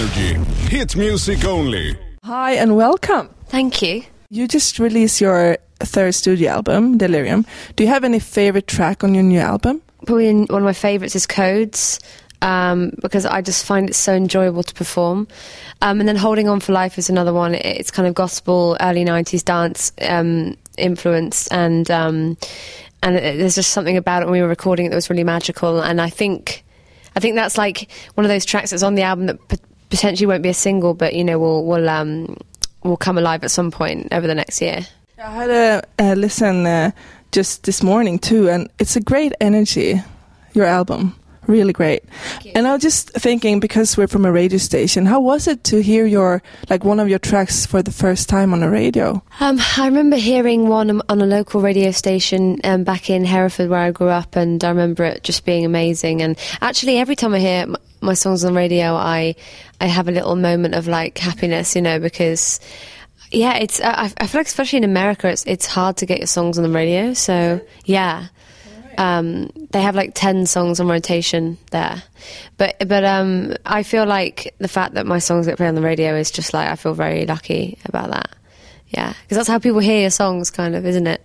Energy. Hit music only. Hi and welcome. Thank you. You just released your third studio album, Delirium. Do you have any favorite track on your new album? Probably one of my favourites is Codes. Um, because I just find it so enjoyable to perform. Um, and then Holding On for Life is another one. It's kind of gospel, early 90s dance um, influenced, and um, and it, there's just something about it when we were recording it that was really magical. And I think I think that's like one of those tracks that's on the album that p- potentially won't be a single, but you know will will um, will come alive at some point over the next year. I had a, a listen uh, just this morning too, and it's a great energy. Your album, really great. And I was just thinking because we're from a radio station, how was it to hear your like one of your tracks for the first time on a radio? Um, I remember hearing one on a local radio station um, back in Hereford where I grew up, and I remember it just being amazing. And actually, every time I hear my songs on radio, I I have a little moment of like happiness, you know, because yeah, it's I, I feel like especially in America, it's it's hard to get your songs on the radio. So yeah. Um, they have like ten songs on rotation there, but but um, I feel like the fact that my songs get played on the radio is just like I feel very lucky about that. Yeah, because that's how people hear your songs, kind of, isn't it?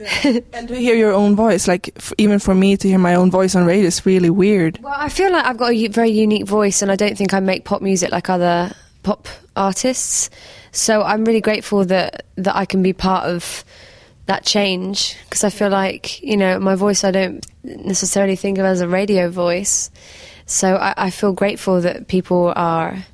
and to hear your own voice, like f- even for me to hear my own voice on radio is really weird. Well, I feel like I've got a u- very unique voice, and I don't think I make pop music like other pop artists. So I'm really grateful that that I can be part of that change because I feel like you know my voice I don't necessarily think of as a radio voice. So I, I feel grateful that people are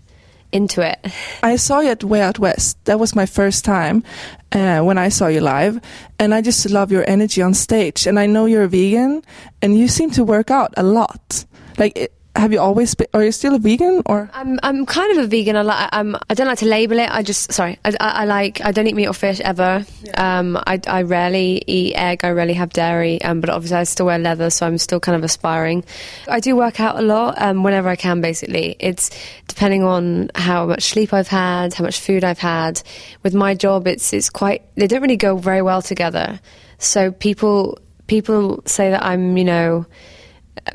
into it. I saw you at Way Out West. That was my first time uh, when I saw you live, and I just love your energy on stage. And I know you're a vegan, and you seem to work out a lot. Like, it, have you always been? Are you still a vegan, or I'm I'm kind of a vegan. I like I'm I don't like to label it. I just sorry. I, I, I like I don't eat meat or fish ever. Um, I I rarely eat egg. I rarely have dairy. Um, but obviously I still wear leather, so I'm still kind of aspiring. I do work out a lot. Um, whenever I can, basically. It's depending on how much sleep I've had, how much food I've had. With my job, it's it's quite. They don't really go very well together. So people people say that I'm you know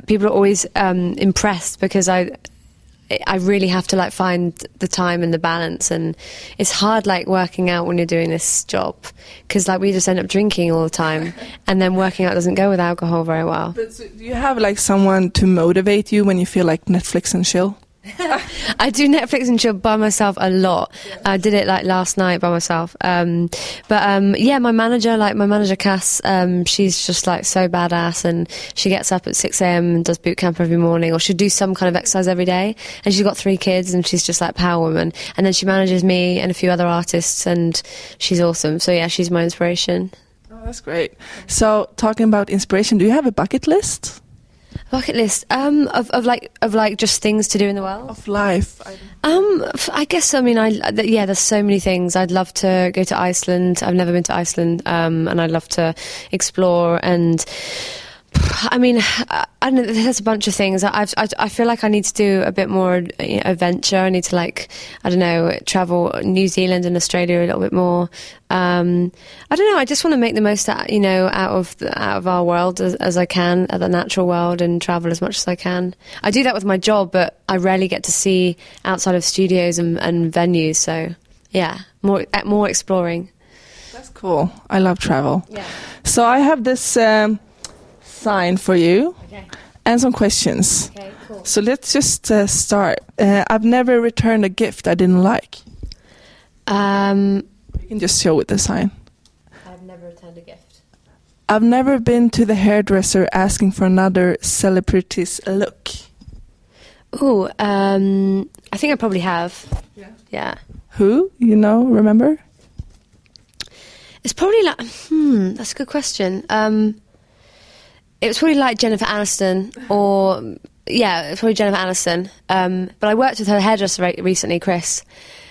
people are always um, impressed because I I really have to like find the time and the balance and it's hard like working out when you're doing this job because like we just end up drinking all the time and then working out doesn't go with alcohol very well But so do you have like someone to motivate you when you feel like Netflix and chill? I do Netflix and chill by myself a lot. I did it like last night by myself. Um, but um, yeah, my manager, like my manager Cass, um, she's just like so badass, and she gets up at six a.m. and does boot camp every morning, or she'll do some kind of exercise every day. And she's got three kids, and she's just like power woman. And then she manages me and a few other artists, and she's awesome. So yeah, she's my inspiration. Oh, that's great. So, talking about inspiration, do you have a bucket list Bucket list um, of, of like of like just things to do in the world. of life? I- Um, I guess I mean I th- yeah. There's so many things. I'd love to go to Iceland. I've never been to Iceland, um, and I'd love to explore. And I mean, I, I know. There's a bunch of things. I've, I I feel like I need to do a bit more you know, adventure. I need to like I don't know travel New Zealand and Australia a little bit more. Um, I don't know. I just want to make the most out, you know out of the, out of our world as, as I can, of the natural world, and travel as much as I can. I do that with my job, but I rarely get to see outside of studios and, and venues. So yeah, more uh, more exploring. That's cool. I love travel. Yeah. So, I have this um, sign for you Okay. and some questions. Okay. Cool. So let's just uh, start. Uh, I've never returned a gift I didn't like. Um, You can just show with the sign. I've never returned a gift. I've never been to the hairdresser asking for another celebrity's look. Ooh, um, I think I probably have. Yeah. Yeah. Who? You know, remember? It's probably like, hmm, that's a good question. Um, it was probably like Jennifer Aniston, or yeah, it's probably Jennifer Aniston. Um, but I worked with her hairdresser re- recently, Chris.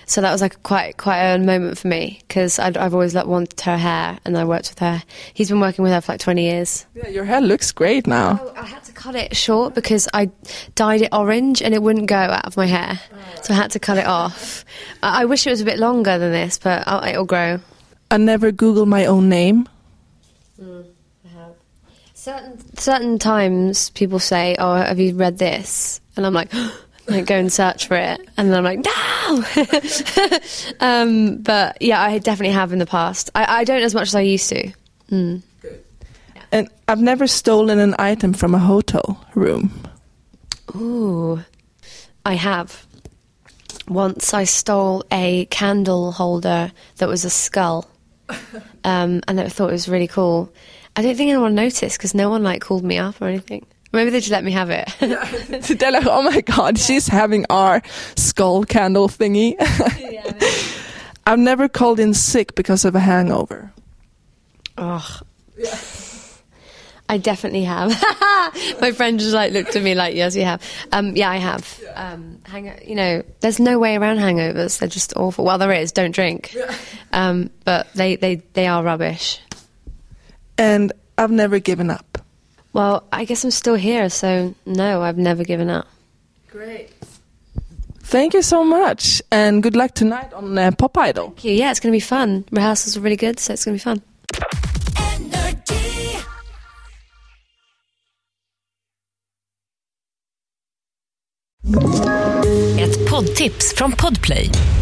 So that was like quite quite a moment for me because I've always like, wanted her hair, and I worked with her. He's been working with her for like twenty years. Yeah, your hair looks great now. Oh, I had to cut it short because I dyed it orange and it wouldn't go out of my hair, so I had to cut it off. I, I wish it was a bit longer than this, but I'll, it'll grow. I never Google my own name. Certain certain times people say, "Oh, have you read this?" And I'm like, like, go and search for it, and then I'm like, no. um, but yeah, I definitely have in the past. I, I don't as much as I used to. Mm. And I've never stolen an item from a hotel room. Ooh, I have. Once I stole a candle holder that was a skull, um, and I thought it was really cool. I don't think anyone noticed because no one like called me up or anything. Maybe they just let me have it. They're like, oh my god, she's having our skull candle thingy. I've never called in sick because of a hangover. oh, I definitely have. My friend just like looked at me like, "Yes, you have." Um, yeah, I have. Um, hang- you know, there's no way around hangovers. They're just awful. Well, there is. Don't drink. Um, but they, they, they are rubbish. And I've never given up. Well, I guess I'm still here, so no, I've never given up. Great. Thank you so much, and good luck tonight on uh, Pop Idol. Thank you. Yeah, it's going to be fun. Rehearsals are really good, so it's going to be fun. Ett poddtips från Podplay.